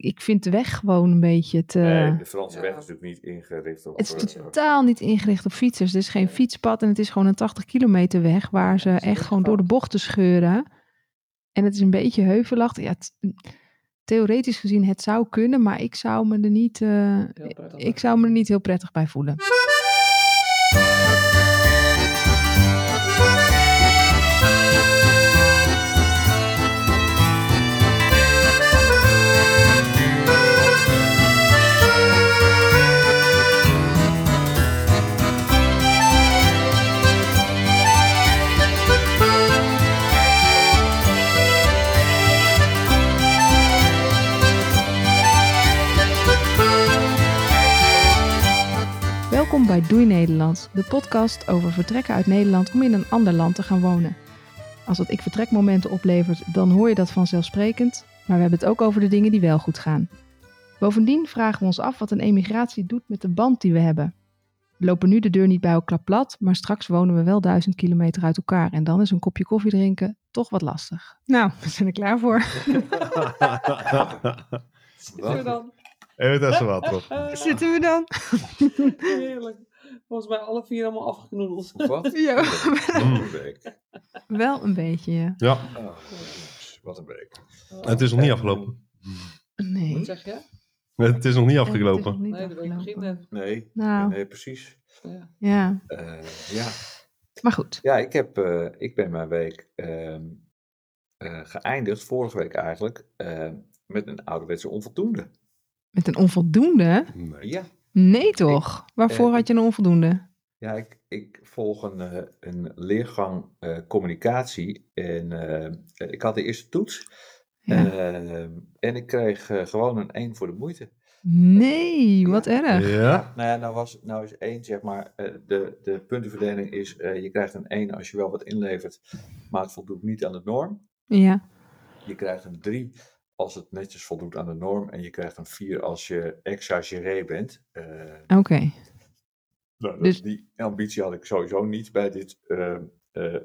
ik vind de weg gewoon een beetje te... Nee, de Franse Ja. weg is natuurlijk niet ingericht op... Het is totaal niet ingericht op fietsers. Het is geen fietspad en het is gewoon een 80 kilometer weg waar ze echt gewoon door de bochten scheuren. En het is een beetje heuvelachtig. Ja, het- theoretisch gezien, het zou kunnen, maar ik zou me er niet, eh, Heel prettig. ik zou me er niet heel prettig bij voelen. Bij Doei Nederland, de podcast over vertrekken uit Nederland om in een ander land te gaan wonen. Als het ik vertrekmomenten oplevert, dan hoor je dat vanzelfsprekend, maar we hebben het ook over de dingen die wel goed gaan. Bovendien vragen we ons af wat een emigratie doet met de band die we hebben. We lopen nu de deur niet bij elkaar plat, maar straks wonen we wel duizend kilometer uit elkaar en dan is een kopje koffie drinken toch wat lastig. Nou, we zijn er klaar voor. Zitten we dan? Even testen wat op. Zitten we dan? Heerlijk. Volgens mij alle vier allemaal afgeknoedeld. Wat? Ja. Wat een week. Wel een beetje, ja. Ja, Oh, wat een week. het is nog niet afgelopen. Nee. Wat zeg je? Het is nog niet nog afgelopen. niet Nee, afgelopen. begint net. Nee, Nou. nee, precies. Ja. Ja, Eh, ja. maar goed. ja, ik, heb, eh, ik ben mijn week ehm, eh, geëindigd, vorige week eigenlijk, eh, met een ouderwetse onvoldoende. Met een onvoldoende? Nee. Ja, Nee toch? Waarvoor eh, had je een onvoldoende? ja ik, ik volg een, eh, een leergang eh, communicatie en eh, ik had de eerste toets. Ja. En ik kreeg eh, gewoon een 1 voor de moeite. Nee, wat erg. Ja? Nou ja, nou, was, nou is één, zeg maar, eh, de, de puntenverdeling is, eh, je krijgt een 1 als je wel wat inlevert, maar het voldoet niet aan de norm. Ja, Je krijgt een 3 als het netjes voldoet aan de norm en je krijgt een 4 als je exageré bent. Eh, oké. nou, Dus- Die ambitie had ik sowieso niet bij dit, eh,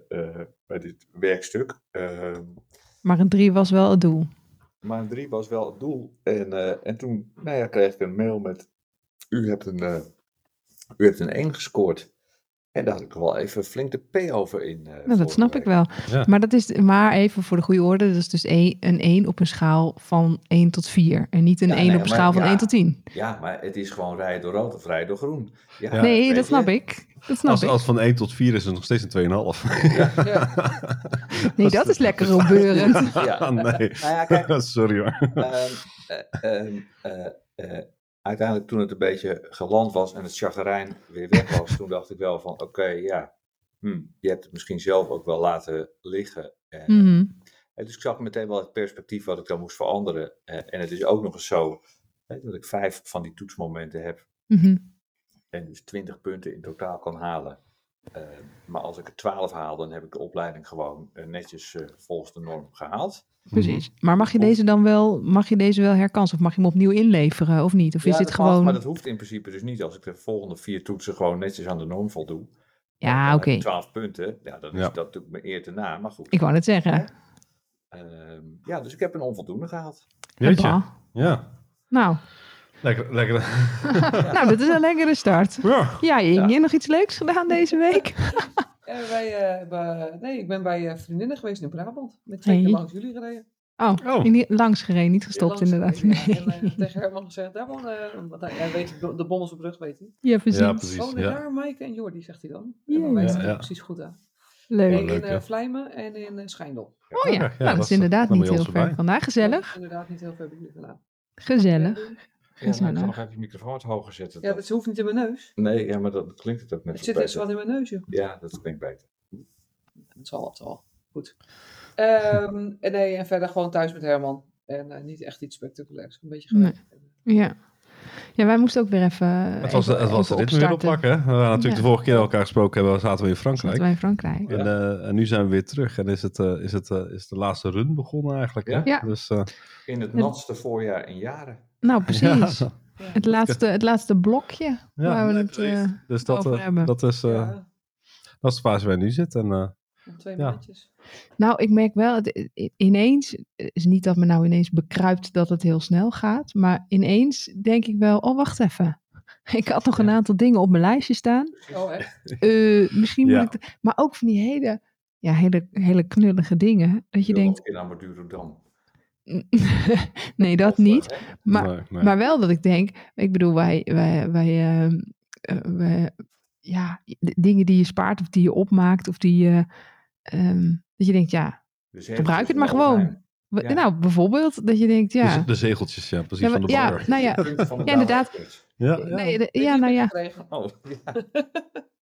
eh, bij dit werkstuk. Eh, Maar een drie was wel het doel. maar een 3 was wel het doel. En, en toen nou ja, kreeg ik een mail met, u hebt een, u hebt een 1 gescoord. En daar had ik wel even flink de P over in. eh, Nou, dat snap ik wel. Ja. Maar dat is maar even voor de goede orde. Dat is dus een, een 1 op een schaal van 1 tot 4. En niet een Ja, 1 nee, op een schaal van ja. 1 tot 10. Ja, maar het is gewoon rijden door rood of rijden door groen. Ja, Ja. nee, dat snap je. ik. Dat snap Als, ik. als van 1 tot 4 is het nog steeds een 2,5. Ja. Nee, dat is lekker opbeurend. Ja. nee. Nou ja, kijk, Sorry hoor. Ehm, eh, ehm, eh, eh, uiteindelijk toen het een beetje geland was en het chagrijn weer weg was, toen dacht ik wel van oké, ja, hm, je hebt het misschien zelf ook wel laten liggen. Eh, Mhm. eh, dus ik zag meteen wel het perspectief wat ik dan moest veranderen. Eh, en het is ook nog eens zo hè, dat ik vijf van die toetsmomenten heb Mhm. en dus 20 punten in totaal kan halen. Eh, maar als ik er 12 haal, dan heb ik de opleiding gewoon netjes volgens de norm gehaald. Precies. Maar mag je deze dan wel, mag je deze wel herkansen? Of mag je hem opnieuw inleveren of niet? Of is dit mag, gewoon... maar dat hoeft in principe dus niet. Als ik de volgende vier toetsen gewoon netjes aan de norm voldoe. Ja, oké. heb ik 12 punten. Ja, dan is Ja. dat natuurlijk me eer te na. Maar goed. Ik wou het zeggen. Ehm, ja, dus ik heb een onvoldoende gehaald. Jeetje. Bah. Ja. Nou, Lekker. lekker. nou, dat is een lekkere start. Ja. Ja, je nog iets leuks gedaan deze week? Wij, hebben- nee, ik ben bij eh, vriendinnen geweest in Brabant. Met twee keer Hey. langs jullie gereden. Oh, Oh. niet langs gereden, niet gestopt langs inderdaad. gereden, Nee. ja. En eh, tegen Herman gezegd, daar wonen, eh, want hij, weet de, de bommels op de rug, weet hij. Ja, precies. Ja, precies. Wonen Ja. daar Maaike en Jordi, zegt hij dan. Ja, En dan ja. hij Ja. precies goed aan. Leuk. Eén leuk, in uh, Vlijmen en in uh, Schijndel. Oh ja, Ja, nou, dat dat is inderdaad niet heel ver vandaag. Gezellig. Inderdaad niet heel veel bij jullie vandaan. Gezellig. Ja, nou, ik nog even je microfoon wat hoger zetten. Ja, dat hoeft niet in mijn neus. Nee, ja, maar dat, dat klinkt het ook net Het zit wat in mijn neus, joh. Ja, dat klinkt beter. Het zal, het zal. Goed. Ehm, en, nee, en verder gewoon thuis met Herman. En eh, niet echt iets spectaculairs. Een beetje Nee. Ja. Ja, wij moesten ook weer even. Het was, even- het was ritme weer oppakken. We hadden natuurlijk Ja. de vorige keer elkaar gesproken hebben, zaten we in Frankrijk. Zaten wij in Frankrijk. Ja. En, eh, en nu zijn we weer terug en is, het, eh, is, het, is de laatste run begonnen eigenlijk. Hè? Ja. Dus, eh, In het natste voorjaar in jaren. Nou, precies. ja. Het, laatste, het laatste blokje waar we het. eh, dus dat, over eh, hebben. dat, is, eh, Ja. dat is de fase waar we nu zitten. En, eh, twee Ja. maandjes. Nou, ik merk wel, het, ineens, het is niet dat me nou ineens bekruipt dat het heel snel gaat, maar ineens denk ik wel, oh wacht even. Ik had nog een Ja. aantal dingen op mijn lijstje staan. Oh, echt? Eh, misschien Ja. moet ik, maar ook van die hele, ja, hele, hele knullige dingen. Dat je denkt, Madurodam. nee, dat eh, niet. Maar, Nee, nee. Maar wel dat ik denk, ik bedoel, wij, wij, wij, ehm, eh, wij- ja, de dingen die je spaart of die je opmaakt of die je, ehm, dat je denkt, ja, Dus gebruik het maar gewoon. Ja. nou bijvoorbeeld dat je denkt, ja, Dus de zegeltjes, ja, precies Ja, van de ja, nou ja, Ja, inderdaad. Ja, ja. nee, de- ja, nou? Oh, ja.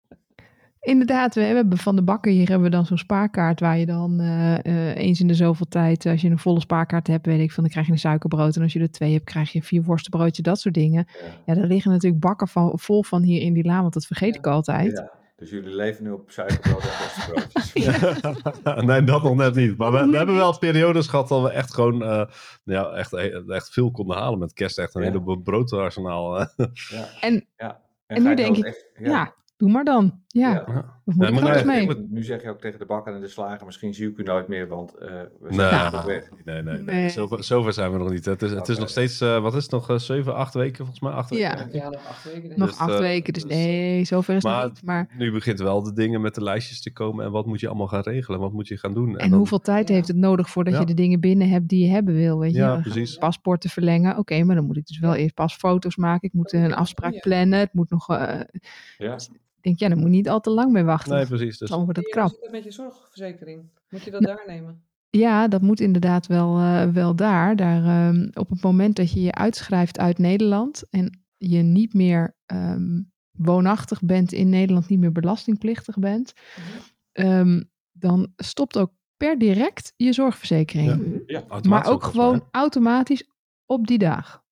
inderdaad, we hebben van de bakker hier hebben we dan zo'n spaarkaart waar je dan eh, eh, eens in de zoveel tijd, als je een volle spaarkaart hebt, weet ik van, dan krijg je een suikerbrood en als je er twee hebt, krijg je vier worstenbroodjes, dat soort dingen. Ja. Ja, daar liggen natuurlijk bakken van, vol van hier in die laan, want dat vergeet Ja. ik altijd. Ja. Dus jullie leven nu op suikerbrood en worstenbroodjes. nee, dat nog net niet. Maar we, we hebben wel periodes gehad dat we echt gewoon eh, ja, echt, echt veel konden halen met kerst. Echt een Ja. hele broodarsenaal. eh. Ja. En- ja. en nu denk ik, echt- Ja, doe maar dan. Ja, Ja. moet maar mee? Nu- Nu zeg je ook tegen de bakker en de slager, misschien zie ik u nooit meer, want eh, we Nee, zijn nog weg. nee, nee, nee. Nee. Zover, zover zijn we nog niet. Het is, het is nog steeds, eh, wat is het nog, eh, zeven, acht weken volgens mij? Acht Ja. weken. Ja, nog acht weken. Nog Dus, acht weken, dus dus- nee, zover is het Maar- nog niet. Maar, Nu begint wel de dingen met de lijstjes te komen. En wat moet je allemaal gaan regelen? Wat moet je gaan doen? en dan- hoeveel tijd Ja. heeft het nodig voordat Ja. je de dingen binnen hebt die je hebben wil, weet je? Ja, precies. Paspoorten verlengen, oké, maar dan moet ik dus wel eerst pas foto's maken. Ik moet een afspraak plannen. Het moet nog, eh, Ja. Ik denk, ja, dan moet je niet al te lang mee wachten. Nee, precies. Dus, dan wordt het Hoe krap. zit het met je zorgverzekering? Moet je dat daar nemen? Ja, dat moet inderdaad wel, eh, wel daar. daar ehm, op het moment dat je je uitschrijft uit Nederland en je niet meer ehm, woonachtig bent in Nederland, niet meer belastingplichtig bent, ehm, dan stopt ook per direct je zorgverzekering. Ja. Maar ook gewoon automatisch op die dag.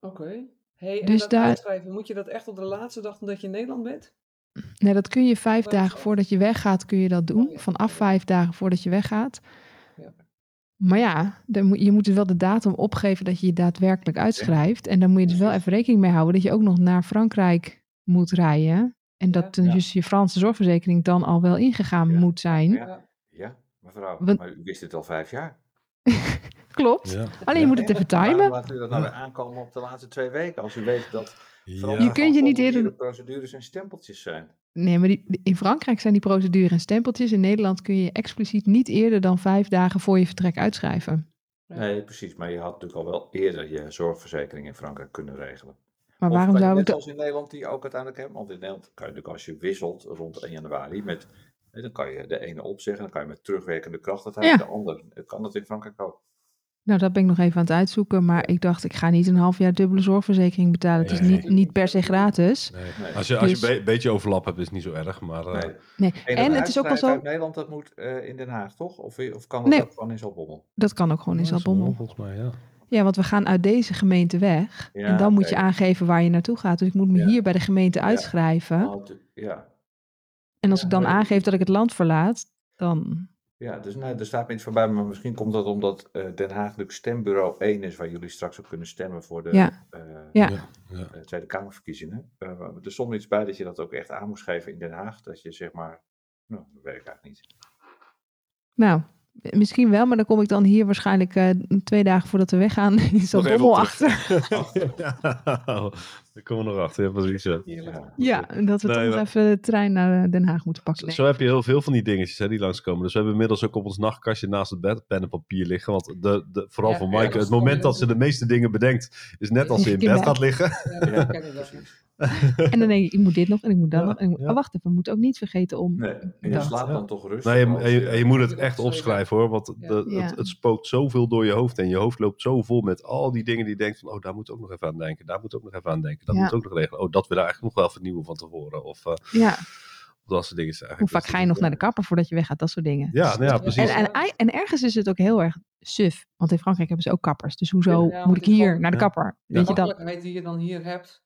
Oké. Hey, en Dus dat daar- uitschrijven, moet je dat echt op de laatste dag omdat je in Nederland bent? Nee, dat kun je vijf dagen dat? voordat je weggaat, kun je dat doen. Vanaf vijf dagen voordat je weggaat. Ja. Maar ja, dan moet, je moet dus wel de datum opgeven dat je je daadwerkelijk uitschrijft. En dan moet je dus wel even rekening mee houden dat je ook nog naar Frankrijk moet rijden. En dat Ja. dus je Franse zorgverzekering dan al wel ingegaan Ja. moet zijn. Ja. Ja, mevrouw, Want- maar u wist het al vijf jaar. Klopt. Ja. Alleen je moet het even timen. laat u dat nou weer aankomen op de laatste twee weken, als u weet dat vooral Ja. Je kunt je niet eerder- procedures en stempeltjes zijn. Nee, maar die, in Frankrijk zijn die procedures en stempeltjes. In Nederland kun je expliciet niet eerder dan vijf dagen voor je vertrek uitschrijven. Ja. Nee, precies. Maar je had natuurlijk al wel eerder je zorgverzekering in Frankrijk kunnen regelen. Maar Of waarom zou ik net dat... zoals in Nederland die ook uiteindelijk hebben? Want in Nederland kan je natuurlijk als je wisselt rond 1 januari met... hè, Dan kan je de ene opzeggen, dan kan je met terugwerkende kracht het Ja. de ander. Kan dat in Frankrijk ook? Nou, dat ben ik nog even aan het uitzoeken. Maar ik dacht, ik ga niet een half jaar dubbele zorgverzekering betalen. Het is niet, niet per se gratis. Nee. Nee. Als je, als je Dus- een be- beetje overlap hebt, is het niet zo erg. Maar eh, Nee. Nee. En, het is ook wel uitschrijven zo, uit Nederland, dat moet eh, in Den Haag, toch? Of, of kan dat Nee. ook gewoon in Zaltbommel? dat kan ook gewoon in Zaltbommel. Volgens mij, ja. Ja, want we gaan uit deze gemeente weg. Ja, en dan moet je aangeven waar je naartoe gaat. Dus ik moet me Ja. hier bij de gemeente Ja. uitschrijven. Te- ja. En als Ja, ik dan aangeef dat ik het land verlaat, dan... Ja, dus nee, er staat me iets voorbij, maar misschien komt dat omdat eh, Den Haag natuurlijk stembureau 1 is, waar jullie straks ook kunnen stemmen voor de Ja. eh, Ja. Eh, Tweede Kamerverkiezingen. Eh, er stond iets bij dat je dat ook echt aan moest geven in Den Haag, dat je zeg maar, nou, dat weet ik eigenlijk niet. Nou, misschien wel, maar dan kom ik dan hier waarschijnlijk eh, twee dagen voordat we weggaan in Zaltbommel op achter. ja, daar komen we nog achter. Ja, precies. ja. Ja. Dat we Nee, toch maar- even de trein naar eh, Den Haag moeten pakken. Zo, heb je heel veel van die dingetjes hè, die langskomen. Dus we hebben inmiddels ook op ons nachtkastje naast het bed pen en papier liggen. Want de, de, vooral Ja, voor ja, Maaike, dat het is moment dat ze de meeste dingen bedenkt, is net als ze in bed gaat liggen. Ja, dat Ja, ken ik wel. En dan denk ik, ik moet dit nog en ik moet dat Ja, nog. En ik moet- ja. oh, wacht even, we moeten ook niet vergeten om... Nee, en je Dat. slaapt Ja. dan toch rustig. Nee, je, als en je, en je moet het echt opschrijven hoor. Want de, het, het spookt zoveel door je hoofd. En je hoofd loopt zo vol met al die dingen die je denkt van... Oh, daar moet ik ook nog even aan denken. Daar moet ik ook nog even aan denken. Dat Ja. moet ook nog regelen. Oh, dat wil ik eigenlijk nog wel vernieuwen van tevoren. Of eh, Ja, dat soort dingen. zijn hoe vaak ga je nog naar de kapper voordat je weggaat? Dat soort dingen. Ja, nou ja, Ja. precies. En, en, en ergens is het ook heel erg suf. Want in Frankrijk hebben ze ook kappers. Dus hoezo Ja, moet ik hier gewoon- naar de Ja. kapper? Weet je dat? makkelijkheid die je dan hier hebt.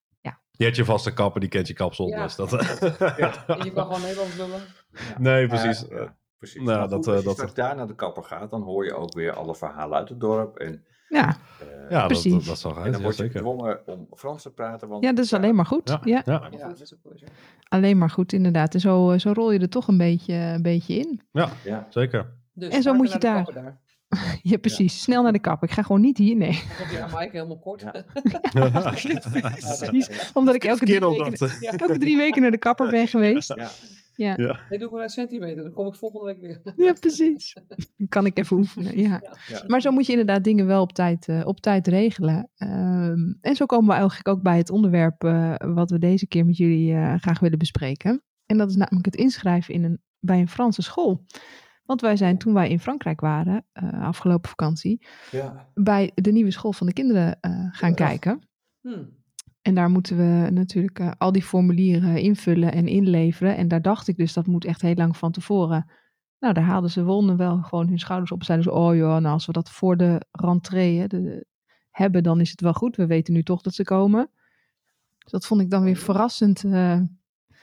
Je hebt je vaste kapper, die kent je kapsel. Ja. Dus dat, En je kan gewoon Nederlands lullen. nee, precies. Precies. Nou, dat, eh, als je dat- straks daar naar de kapper gaat, dan hoor je ook weer alle verhalen uit het dorp. En Ja, Eh, Ja, dat, Precies. dat, dat zag en uit, dan ja, word je gedwongen om Frans te praten. Want, ja dat is alleen maar goed. Ja, alleen maar goed inderdaad. En zo, eh, zo rol je er toch een beetje, een beetje in. Ja, zeker. Dus En zo moet je daar. daar. Ja, precies. Snel naar de kapper. Ik ga gewoon niet hier, nee. Dan Mike helemaal kort. Ja. Precies. Omdat ik elke drie, weken. Ja. elke drie weken naar de kapper ben geweest. ja. Ja, Nee, doe maar een centimeter. Dan kom ik volgende week weer. ja precies. Dan kan ik even oefenen, ja. Ja. Maar zo moet je inderdaad dingen wel op tijd, eh, op tijd regelen. Ehm, en zo komen we eigenlijk ook bij het onderwerp eh, wat we deze keer met jullie eh, graag willen bespreken. En dat is namelijk het inschrijven in een, bij een Franse school. Want wij zijn toen wij in Frankrijk waren, eh, afgelopen vakantie, ja. bij de nieuwe school van de kinderen eh, gaan Ja. kijken. Hm. En daar moeten we natuurlijk eh, al die formulieren invullen en inleveren. En daar dacht ik dus, dat moet echt heel lang van tevoren. Nou, daar haalden ze wonnen wel gewoon hun schouders op. En zeiden ze, oh joh, nou als we dat voor de rentree hè, de, hebben, dan is het wel goed. We weten nu toch dat ze komen. Dus dat vond ik dan weer verrassend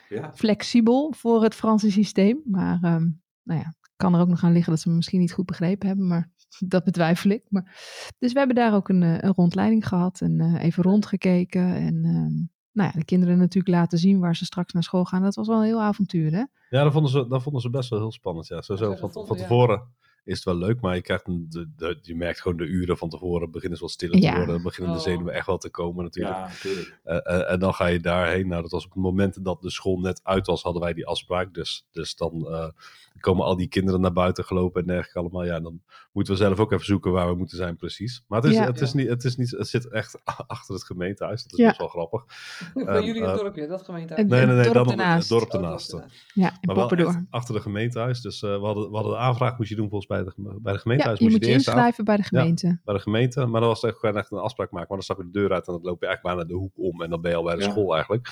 ja. flexibel voor het Franse systeem. Maar ehm, nou ja, kan er ook nog aan liggen dat ze me misschien niet goed begrepen hebben. Maar dat betwijfel ik. Maar, dus we hebben daar ook een, eh, een rondleiding gehad en eh, even rondgekeken. En ehm, nou ja, de kinderen natuurlijk laten zien waar ze straks naar school gaan. Dat was wel een heel avontuur, hè? Ja, dat vonden, ze, dat vonden ze best wel heel spannend. Ja. Sowieso Ja, van, van ja. tevoren is het wel leuk, maar je, krijgt een, de, de, je merkt gewoon de uren van tevoren beginnen ze wat stiller Ja. te worden. Beginnen de Oh. zenuwen echt wel te komen natuurlijk. Ja, natuurlijk. Eh, eh, en dan ga je daarheen. Nou, dat was op het moment dat de school net uit was, hadden wij die afspraak. Dus, dus dan eh, komen al die kinderen naar buiten gelopen en dergelijke allemaal. Ja, dan moeten we zelf ook even zoeken waar we moeten zijn precies. Maar het, is, Ja. het, is niet, het, is niet, het zit echt achter het gemeentehuis. Dat is Ja. best wel grappig. Bij jullie in eh, het dorpje, dat gemeentehuis. Het- Nee, nee, nee, dorp dan ernaast. het dorp Oh, ernaast. het. Ja, in Maar wel achter de gemeentehuis. Dus eh, we, hadden, we hadden een aanvraag moest je doen volgens mij bij de, bij de Ja, gemeentehuis. je moest moet je de inschrijven bij de gemeente. bij de gemeente. Maar dan was het echt gewoon echt een afspraak maken. Maar dan stap je de deur uit en dan loop je eigenlijk bijna de hoek om. En dan ben je al bij de Ja. school eigenlijk.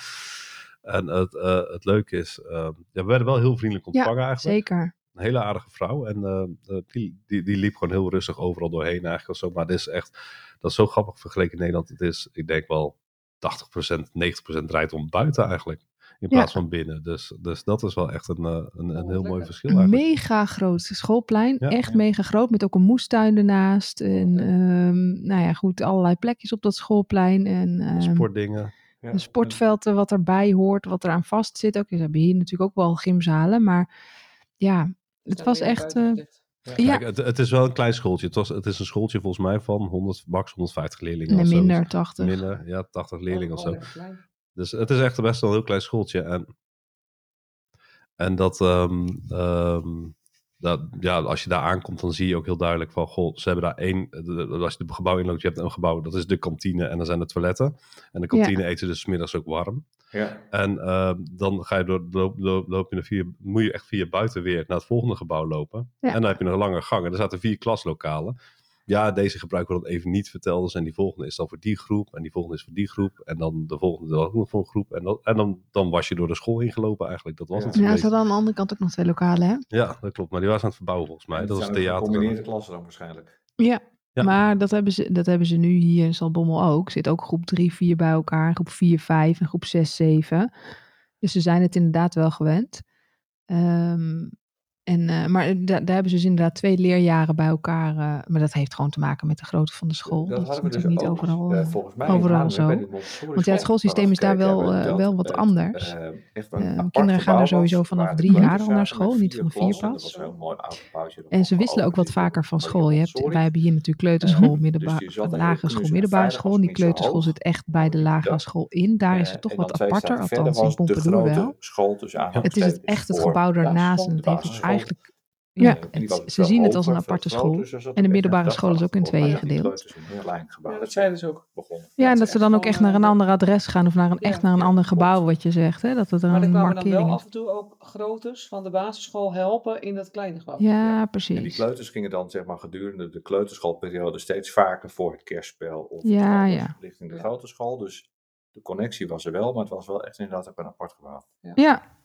En het, eh, het leuke is, eh, ja, we werden wel heel vriendelijk ontvangen eigenlijk. Zeker. Een hele aardige vrouw. En eh, eh, die, die, die liep gewoon heel rustig overal doorheen eigenlijk. Of zo. Maar dit is echt, dat is zo grappig vergeleken in Nederland. Het is, ik denk wel 80%, 90% rijdt om buiten eigenlijk. In Ja. plaats van binnen. Dus, dus dat is wel echt een, een, een heel mooi verschil Een eigenlijk. mega groot schoolplein. Ja. echt Ja. mega groot. Met ook een moestuin ernaast. En ehm, nou ja, goed. Allerlei plekjes op dat schoolplein. En ehm, Sportdingen. Ja. een sportveld wat erbij hoort. Wat eraan vast zit. Ook, ze hebben hier natuurlijk ook wel gymzalen. Maar ja, het was echt... eh, ja, Kijk, het, het is wel een klein schooltje. Het, was, het is een schooltje volgens mij van 100, max 150 leerlingen. nee, of zo. minder, 80. Minder, ja, 80 leerlingen of Oh, zo. klein. Dus het is echt best wel een heel klein schooltje. En, en dat, ehm, ehm, dat, ja, als je daar aankomt, dan zie je ook heel duidelijk van, goh, ze hebben daar één, als je het gebouw inloopt, je hebt een gebouw, dat is de kantine en dan zijn de toiletten. En de kantine eten dus 's middags ook warm. Ja. En ehm, dan ga je door, loop, loop, loop je naar vier, moet je echt via buiten weer naar het volgende gebouw lopen. Ja. En dan heb je nog een lange gang. En er zaten vier klaslokalen. Ja, deze gebruiken we dan even niet verteld. En die volgende is dan voor die groep. En die volgende is voor die groep. En dan de volgende dan ook nog voor een groep. En, dan, en dan, dan was je door de school ingelopen eigenlijk. Dat was Ja. het Ja, ze hadden aan de andere kant ook nog twee lokalen, hè? Ja, dat klopt. Maar die was aan het verbouwen volgens mij. Dat was theater. Gecombineerde klassen dan waarschijnlijk. Ja. Ja. Maar dat hebben, ze, dat hebben ze nu hier in Zalbommel ook. Zit ook groep 3, 4 bij elkaar. Groep 4, 5 en groep 6, 7. Dus ze zijn het inderdaad wel gewend. Ehm, en, eh, maar da- daar hebben ze dus inderdaad twee leerjaren bij elkaar. eh, maar dat heeft gewoon te maken met de grootte van de school. Dat, is dus natuurlijk niet ook, overal. eh, volgens mij overal zo. Want ja, het school, schoolsysteem is daar wel, dat wel wat anders. kinderen gaan daar sowieso vanaf drie jaar al naar school, niet vanaf vier pas. En ze wisselen ook wat vaker van school. Je hebt, wij hebben hier natuurlijk kleuterschool, Dus middelbare, er lagere school, dus middelbare school. Die kleuterschool zit echt bij de lagere school in. Daar is het toch wat aparter, althans in Pompadour wel. Het is echt het gebouw daarnaast. En het heeft. Eigenlijk... Ja, het- ze zien het als een aparte school. dus En de middelbare een school is ook in tweeën ja, gedeeld. Ja, dat zeiden ze ook. begonnen. Ja, en dat ze dan ook echt naar een eh, ander adres gaan of naar een, Ja, echt naar een ja, ander gebouw, wat je zegt. Hè? Dat het er Maar een kwamen dan wel markering af en toe ook groters van de basisschool helpen in dat kleine gebouw. Ja, En die precies. kleuters gingen dan zeg maar gedurende de kleuterschoolperiode steeds vaker voor het kerstspel of Ja, ja. richting de Ja. grote school. Dus de connectie was er wel, maar het was wel echt inderdaad ook een apart gebouw. Ja,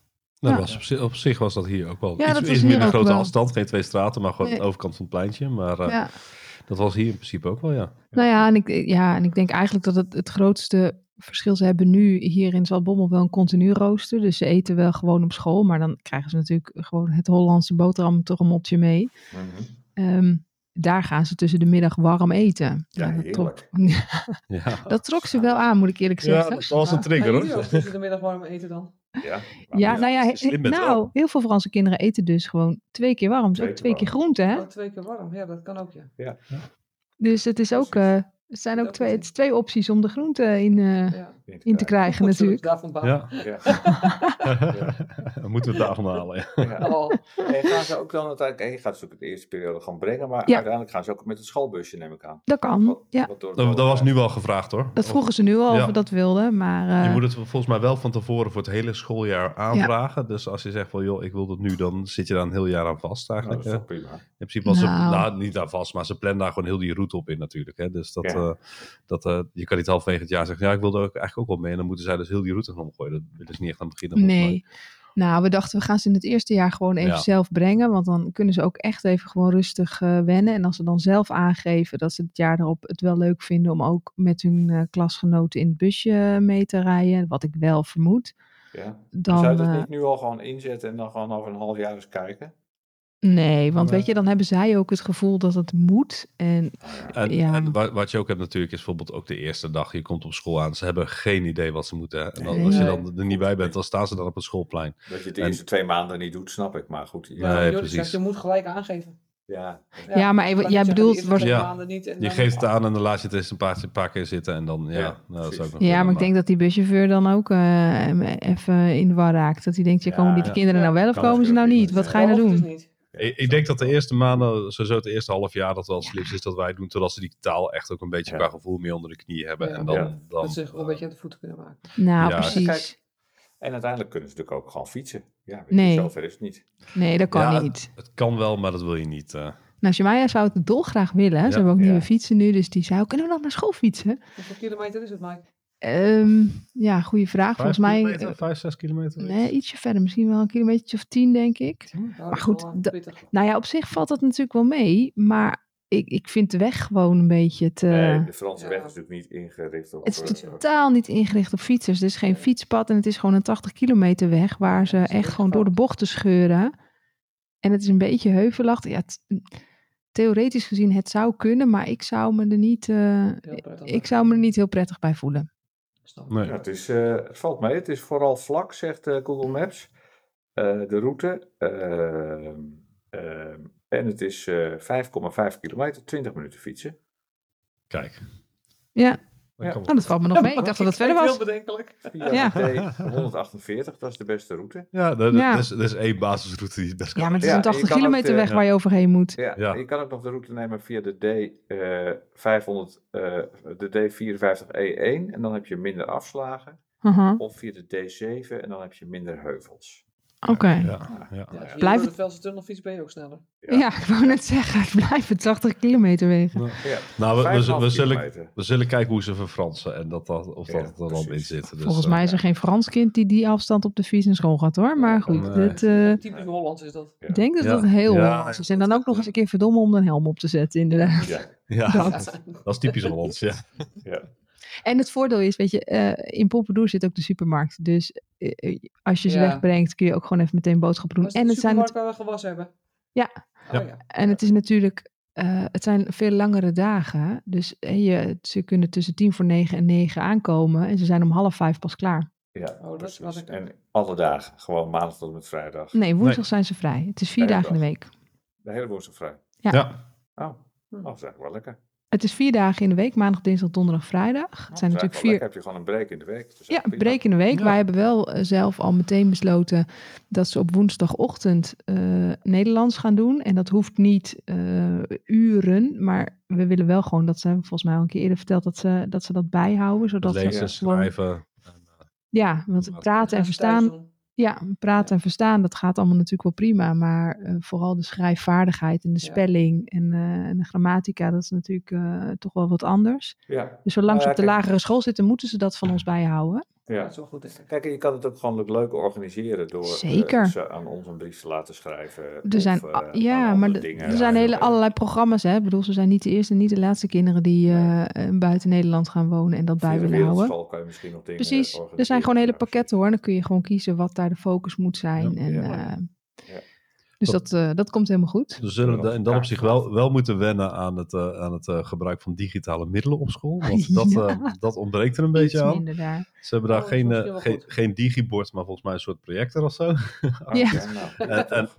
Nou, Ja. was op, zich, op zich was dat hier ook wel. Ja, iets, dat hier minder grote wel. afstand. Geen twee straten, maar gewoon Nee. de overkant van het pleintje. Maar eh, ja. dat was hier in principe ook wel, ja. Nou ja en, ik, ja, en ik denk eigenlijk dat het, het grootste verschil, ze hebben nu hier in Zaltbommel wel een continu rooster. Dus ze eten wel gewoon op school, maar dan krijgen ze natuurlijk gewoon het Hollandse boterhamtrommeltje mee. Ehm, daar gaan ze tussen de middag warm eten. Ja, dat, trok, Ja, dat trok ze wel aan, moet ik eerlijk ja zeggen. dat was een Ja, trigger hoor. tussen de middag warm eten dan? Ja, Ja, nou ja, slim nou, wel. heel veel Franse kinderen eten dus gewoon twee keer warm. Dus Twee ook keer twee keer warm. groente, hè? Oh, twee keer warm. Ja, dat kan ook, ja. Dus het is ook, eh, het zijn ook Dat twee, het is twee opties om de groente in, eh, ja. in te krijgen we natuurlijk. het daarvan bouwen. Ja, Ja. moeten we het daarvan halen. Ja. Ja. Oh, En gaan ze ook dan uiteindelijk, en je gaat ze ook de eerste periode gaan brengen, maar Ja. uiteindelijk gaan ze ook met het schoolbusje, neem ik aan. Dat kan, Wat- ja. wat Dat, dat was nu wel gevraagd hoor. Dat vroegen ze nu al Ja. of we dat wilden, maar... eh, Je moet het volgens mij wel van tevoren voor het hele schooljaar aanvragen. Dus als je zegt van joh, ik wil dat nu, dan zit je daar een heel jaar aan vast Nou, eigenlijk. dat is prima. In principe was ze, Nou. nou niet aan vast, maar ze plannen daar gewoon heel die route op in natuurlijk. Hè. Dus dat, Ja. eh, dat, eh, je kan niet halverwege het jaar zeggen, ja ik wil er ook eigenlijk ook wel mee. En dan moeten zij dus heel die route gaan omgooien. Dat willen ze niet echt aan het begin. Nee. Nou, we dachten we gaan ze in het eerste jaar gewoon even Ja. zelf brengen. Want dan kunnen ze ook echt even gewoon rustig eh, wennen. En als ze dan zelf aangeven dat ze het jaar erop het wel leuk vinden om ook met hun eh, klasgenoten in het busje mee te rijden. Wat ik wel vermoed. Ja. Dan, Zou je dat niet nu al gewoon inzetten en dan gewoon over een half jaar eens kijken? Nee, want weet je, dan hebben zij ook het gevoel dat het moet. En En, Ja. en wat je ook hebt natuurlijk is bijvoorbeeld ook de eerste dag. Je komt op school aan. Ze hebben geen idee wat ze moeten. En dan- Nee. als je dan er niet bij bent, dan staan ze dan op het schoolplein. Dat je het de En- eerste twee maanden niet doet, snap ik. Maar goed, ja. Nee, precies. zegt, je moet gelijk aangeven. ja. Ja, maar even- jij bedoelt was- Ja. maanden niet en Je dan- geeft het aan en dan laat je het eens een paar, een paar keer zitten. En dan, ja, Ja, nou, dat is ook nog ja, maar ik denk dat die buschauffeur dan ook eh, even in de war raakt. Dat hij denkt, ja, Ja, komen die ja. kinderen nou wel of komen ze nou niet? Wat ga je nou doen? Ik, ik denk dat de eerste maanden, sowieso het eerste half jaar, dat wel het slimste is dat wij doen. Totdat ze die taal echt ook een beetje Ja. qua gevoel meer onder de knie hebben. Ja. En dan, Ja. dan, Dat ze zich wel een beetje aan de voeten kunnen maken. Nou, Ja, precies. kijk, En uiteindelijk kunnen ze natuurlijk ook gewoon fietsen. Ja, Nee. zover is het niet. Nee, dat kan Ja, niet. Het kan wel, maar dat wil je niet. eh. Nou, Jemaya zou het dolgraag willen. Ze hebben ook Ja. nieuwe fietsen nu, dus die zou kunnen we dan naar school fietsen? Hoeveel kilometer is het, Mike? Ehm, ja, goede vraag. Volgens mij kilometer, eh, vijf, zes kilometer. nee, ietsje verder. Misschien wel een kilometer of tien, denk ik. Nou, dat Maar goed, eh. Nou ja, op zich valt dat natuurlijk wel mee. Maar ik, ik vind de weg gewoon een beetje te... Nee, de Franse Ja. weg is natuurlijk niet ingericht op... Het is totaal niet ingericht op fietsers. Het is geen Nee. fietspad en het is gewoon een 80 kilometer weg waar ze echt gewoon door de bochten scheuren. En het is een beetje heuvelachtig. Ja, het- theoretisch gezien, het zou kunnen, maar ik zou me er niet, eh, prettig. ik zou me er niet heel prettig bij voelen. Snap ik. Nee. Ja, het, is, eh, het valt mee. Het is vooral vlak, zegt eh, Google Maps. Eh, de route. ehm, ehm, en het is eh 5,5 kilometer, 20 minuten fietsen. Kijk. Ja, Ja. dat valt me nog mee. Ik dacht dat het verder was. Heel bedenkelijk. Via Ja. de D148, dat is de beste route. Ja, dat, Ja. dat is, dat is één basisroute die het best Ja, kan. maar het is Ja, een je 80 kan ook kilometer de- weg ja. waar je overheen moet. Ja, Ja. Je kan ook nog de route nemen via de, D, eh 500, eh, de D54E1 en dan heb je minder afslagen. Haha, Of via de D7 en dan heb je minder heuvels. Oké. Ja, ja. Ja, ja. als je Blijf door het- fiets ben je ook sneller. Ja. ik wou net zeggen, het blijven 80 kilometer wegen. Ja, Nou, we, we, 5,5 we zullen, we zullen kijken hoe ze verfransen en dat dat, of Ja, dat er dan in zit. Dus, Volgens eh, mij is er geen Frans kind die die afstand op de fiets naar school gaat hoor. Maar goed, Nee. dat, eh, Typisch Hollands is dat. Ja. ik denk dat Ja. dat heel Ja, Hollands is. En dan ook nog eens een keer verdomme om een helm op te zetten inderdaad. Ja, Ja, Dat. dat is typisch Hollands, ja. ja. En het voordeel is, weet je, eh, in Pompadour zit ook de supermarkt. Dus eh, eh, als je ze Ja. wegbrengt, kun je ook gewoon even meteen boodschappen doen. Was het En het, zijn supermarkt het, waar we gewas hebben? Ja. Oh, Ja. ja. en het is natuurlijk, eh, het zijn veel langere dagen. Dus je, ze kunnen tussen tien voor negen en negen aankomen. En ze zijn om half vijf pas klaar. Ja, Oh, dat precies. ik- En alle dagen, gewoon maandag tot en met vrijdag. Nee, woensdag Nee. zijn ze vrij. Het is vier dagen in de week. De hele woensdag vrij. Ja. Ja, Oh, Hm. oh, dat is eigenlijk wel lekker. Het is vier dagen in de week, maandag, dinsdag, donderdag, vrijdag. Het Oh, zijn natuurlijk vier, lekker. heb je gewoon een break in de week. Dus Ja, prima. break in de week. Ja. Wij hebben wel eh, zelf al meteen besloten dat ze op woensdagochtend eh, Nederlands gaan doen. En dat hoeft niet eh, uren, maar we willen wel gewoon, dat ze hebben volgens mij al een keer eerder verteld, dat ze dat, ze dat bijhouden. Zodat lezen, ze gewoon- schrijven. Ja, want praten en verstaan. Ja, praten en verstaan, dat gaat allemaal natuurlijk wel prima. Maar eh, vooral de schrijfvaardigheid en de Ja. spelling en, eh, en de grammatica, dat is natuurlijk eh, toch wel wat anders. Ja, Dus zolang Nou ze op de lagere school zitten, moeten ze dat van ons bijhouden. Ja, dat is wel goed. Kijk, je kan het ook gewoon leuk organiseren door eh, Zeker. ze aan ons een brief te laten schrijven. Er zijn, eh, aan ja, maar dingen. er zijn hele, allerlei programma's. Hè? Ik bedoel, ze zijn niet de eerste en niet de laatste kinderen die eh, buiten Nederland gaan wonen en dat bij willen houden. kan je misschien nog dingen Precies, er zijn gewoon hele pakketten hoor. Dan kun je gewoon kiezen wat daar de focus moet zijn. Ja, en, ja. Dus Dat- dat, eh, dat komt helemaal goed. We zullen de- in dat opzicht wel, wel moeten wennen aan het, eh, aan het eh, gebruik van digitale middelen op school. Want dat, Ja. eh, dat ontbreekt er een beetje Iets aan. daar. Ze hebben daar Oh, geen, geen, digibord, maar volgens mij een soort projector of zo. Ja. Ja, nou, en, en,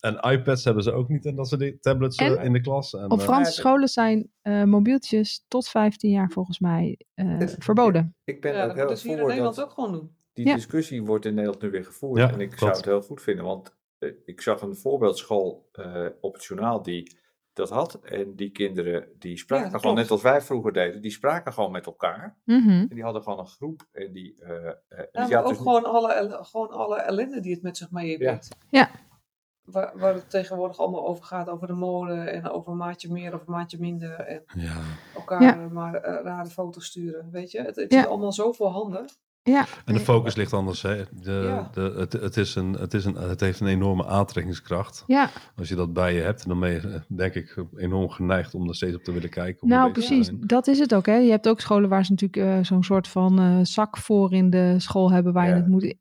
en iPads hebben ze ook niet en dat ze die tablets En in de klas. En, Op eh, Franse scholen zijn eh, mobieltjes tot 15 jaar volgens mij eh, verboden. ik ben Ja, ook dat heel hier in voor Nederland dat ook gewoon doen. die Ja. discussie wordt in Nederland nu weer gevoerd. Ja, en ik zou het heel goed vinden, want ik zag een voorbeeldschool eh, op het journaal die dat had. En die kinderen, die spraken gewoon klopt. net als wij vroeger deden, die spraken gewoon met elkaar. Mhm. En die hadden gewoon een groep. En die, eh, eh, en die Ja, ook dus niet- gewoon alle, gewoon alle ellende die het met zich meebrengt. Ja. Waar, waar het tegenwoordig allemaal over gaat, over de mode en over een maatje meer of een maatje minder. En ja. elkaar Ja. maar eh, rare foto's sturen, weet je. Het, het Ja. is allemaal zo voor handen. Ja, En de focus ligt anders. Hè. De, Ja. de, het, het, is een, het, is een, het heeft een enorme aantrekkingskracht. ja. Als je dat bij je hebt, dan ben je eh, denk ik enorm geneigd om er steeds op te willen kijken. nou precies. Dat is het ook. Hè. Je hebt ook scholen waar ze natuurlijk eh, zo'n soort van eh, zak voor in de school hebben waar je het moet.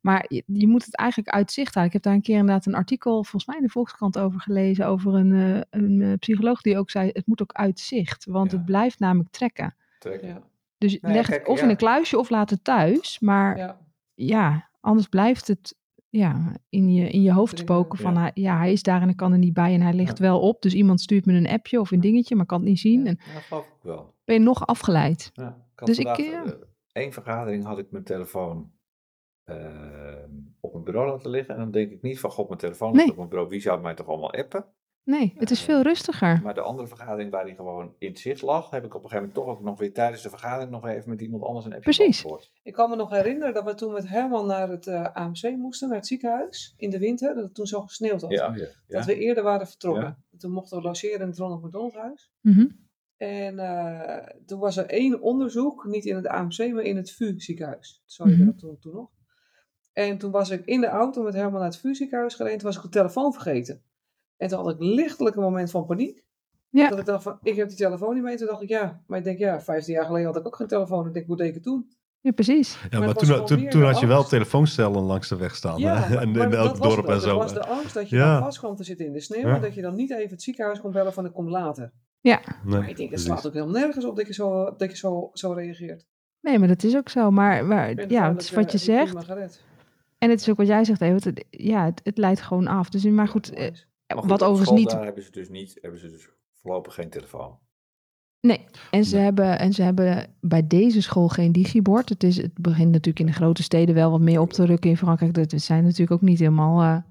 Maar je, je moet het eigenlijk uitzicht houden. Ik heb daar een keer inderdaad een artikel, volgens mij in de Volkskrant, over gelezen. Over een, eh, een eh, psycholoog die ook zei: het moet ook uitzicht. Want Ja. het blijft namelijk trekken. trekken. Dus Nou leg het kijk, of ja. in een kluisje of laat het thuis. Maar ja, Ja. anders blijft het ja, in, je, in je hoofd spoken van ja. hij, ja, hij is daar en ik kan er niet bij en hij ligt wel op. Dus iemand stuurt me een appje of een dingetje, maar kan het niet zien. En Ja, geloof ik wel. ben je nog afgeleid. Ja, ik Dus ik, vandaag, eh, eh, één vergadering had ik mijn telefoon ehm, op mijn bureau laten liggen. En dan denk ik niet van, god, mijn telefoon ligt Nee. op mijn bureau. Wie zou mij toch allemaal appen? Nee, het is Eh, veel rustiger. Maar de andere vergadering waar die gewoon in zicht lag, heb ik op een gegeven moment toch ook nog weer tijdens de vergadering nog even met iemand anders een appje Precies. beantwoord. Ik kan me nog herinneren dat we toen met Herman naar het eh, AMC moesten, naar het ziekenhuis, in de winter, dat het toen zo gesneeuwd had. Ja, ja. Dat we eerder waren vertrokken. Toen mochten we logeren in het Ronald McDonald huis. Mhm. En eh, toen was er één onderzoek, niet in het AMC, maar in het VU ziekenhuis. Zo heette Mhm. dat toen, toen nog. En toen was ik in de auto met Herman naar het VU ziekenhuis gereden. Toen was ik de telefoon vergeten. En toen had ik lichtelijk een moment van paniek. Ja. Dat ik dacht van, ik heb die telefoon niet mee. Toen dacht ik, ja. Maar ik denk, ja, 15 jaar geleden had ik ook geen telefoon. Ik denk, hoe deed ik het toen? Ja, precies. Ja, Maar toen, toen, toen had je wel angst. telefoonstellen langs de weg staan. Ja, hè? en maar in elk dorp het en zo. Dat was de angst dat je Ja. dan vast kwam te zitten in de sneeuw. Ja. En dat je dan niet even het ziekenhuis kon bellen van, ik kom later. Nee, Maar ik denk, het slaat ook helemaal nergens op dat je zo, dat je zo, zo reageert. Nee, maar dat is ook zo. Maar, maar ja, het is wat eh, je zegt. En het is ook wat jij zegt. Het- Ja, het, het leidt gewoon af. Dus, maar goed, eh, Onwijs. Maar goed, wat overigens niet Daar hebben ze dus niet, hebben ze dus voorlopig geen telefoon. Nee, en ze, Nee. Hebben, en ze hebben bij deze school geen digibord. Het, is, het begint natuurlijk in de grote steden wel wat meer op te rukken in Frankrijk. Dat zijn natuurlijk ook niet helemaal eh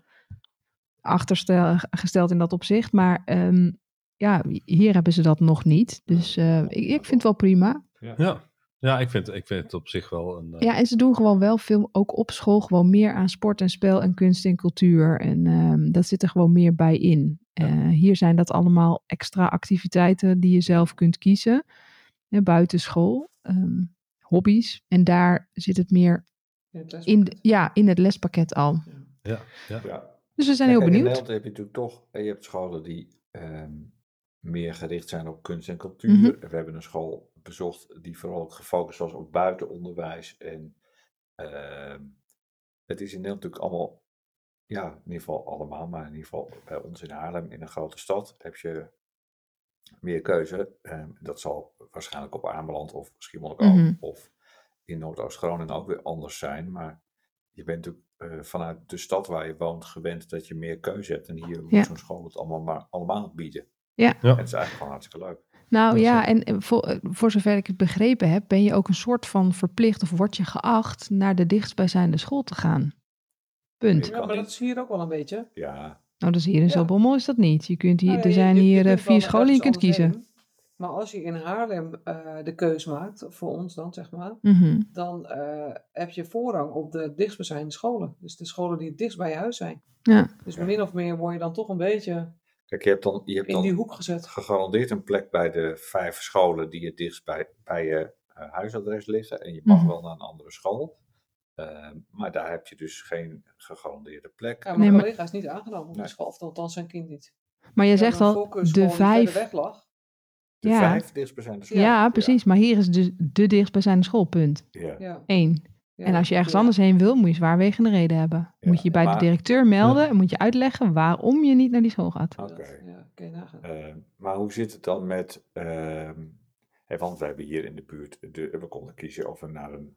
achtergesteld in dat opzicht. Maar ehm, ja, hier hebben ze dat nog niet. Dus eh, ik, ik vind het wel prima. Ja, ja ik, vind, ik vind het op zich wel een... eh, Ja, en ze doen gewoon wel veel, ook op school, gewoon meer aan sport en spel en kunst en cultuur. En ehm, dat zit er gewoon meer bij in. Ja. Eh, hier zijn dat allemaal extra activiteiten die je zelf kunt kiezen. Hè, buiten school, ehm, hobby's. En daar zit het meer In het in, de- ja, in het lespakket al. ja, ja. Ja. Dus we zijn Ja, heel In benieuwd. Nederland heb je natuurlijk toch, eh, je hebt scholen die ehm, meer gericht zijn op kunst en cultuur. Mhm. We hebben een school bezocht die vooral ook gefocust was op buitenonderwijs. En ehm, het is in Nederland natuurlijk allemaal, ja, in ieder geval allemaal, maar in ieder geval bij ons in Haarlem, in een grote stad, heb je meer keuze. Ehm, dat zal waarschijnlijk op Ameland of Schiermonnikoog Mhm. of in Noordoost-Groningen ook weer anders zijn. Maar je bent natuurlijk eh, vanuit de stad waar je woont gewend dat je meer keuze hebt. En hier moet Ja. zo'n school het allemaal maar allemaal bieden. Ja. En het is eigenlijk gewoon hartstikke leuk. Nou Dat ja, en eh, voor, voor zover ik het begrepen heb, ben je ook een soort van verplicht of word je geacht naar de dichtstbijzijnde school te gaan. Punt. Ja. Maar dat is hier ook wel een beetje. Ja, Nou, dat is hier in Ja. Zaltbommel is dat niet. Je kunt hier, Nou ja, er zijn je- je hier eh, vier scholen en je kunt kiezen. heen. Maar als je in Haarlem eh, de keus maakt, voor ons dan zeg maar, Mhm. dan eh, heb je voorrang op de dichtstbijzijnde scholen. Dus de scholen die het dichtst bij je huis zijn. Ja. Dus min of meer word je dan toch een beetje kijk, je hebt dan, je hebt in die dan hoek gezet. gegarandeerd een plek bij de vijf scholen die het dichtst bij, bij je eh, huisadres liggen. En je mag Mhm. wel naar een andere school. Ehm, maar daar heb je dus geen gegarandeerde plek. Ja, Nee, mijn maar- collega is niet aangenomen op Nee. de school, of althans zijn kind niet. Maar je zegt al, de vijf. lag. De Ja. vijf dichtstbijzijnde Ja, scholen. precies. Maar hier is dus de dichtstbijzijnde school, punt. Ja. Ja, Eén. Ja, En als je ergens ja. anders heen wil, moet je zwaarwegende reden hebben. Ja, moet je je bij maar- de directeur melden en moet je uitleggen waarom je niet naar die school gaat. Oké. Dat- Ja, kun je nagaan. Eh, maar hoe zit het dan met, ehm, hè, want we hebben hier in de buurt, de, we konden kiezen of we naar een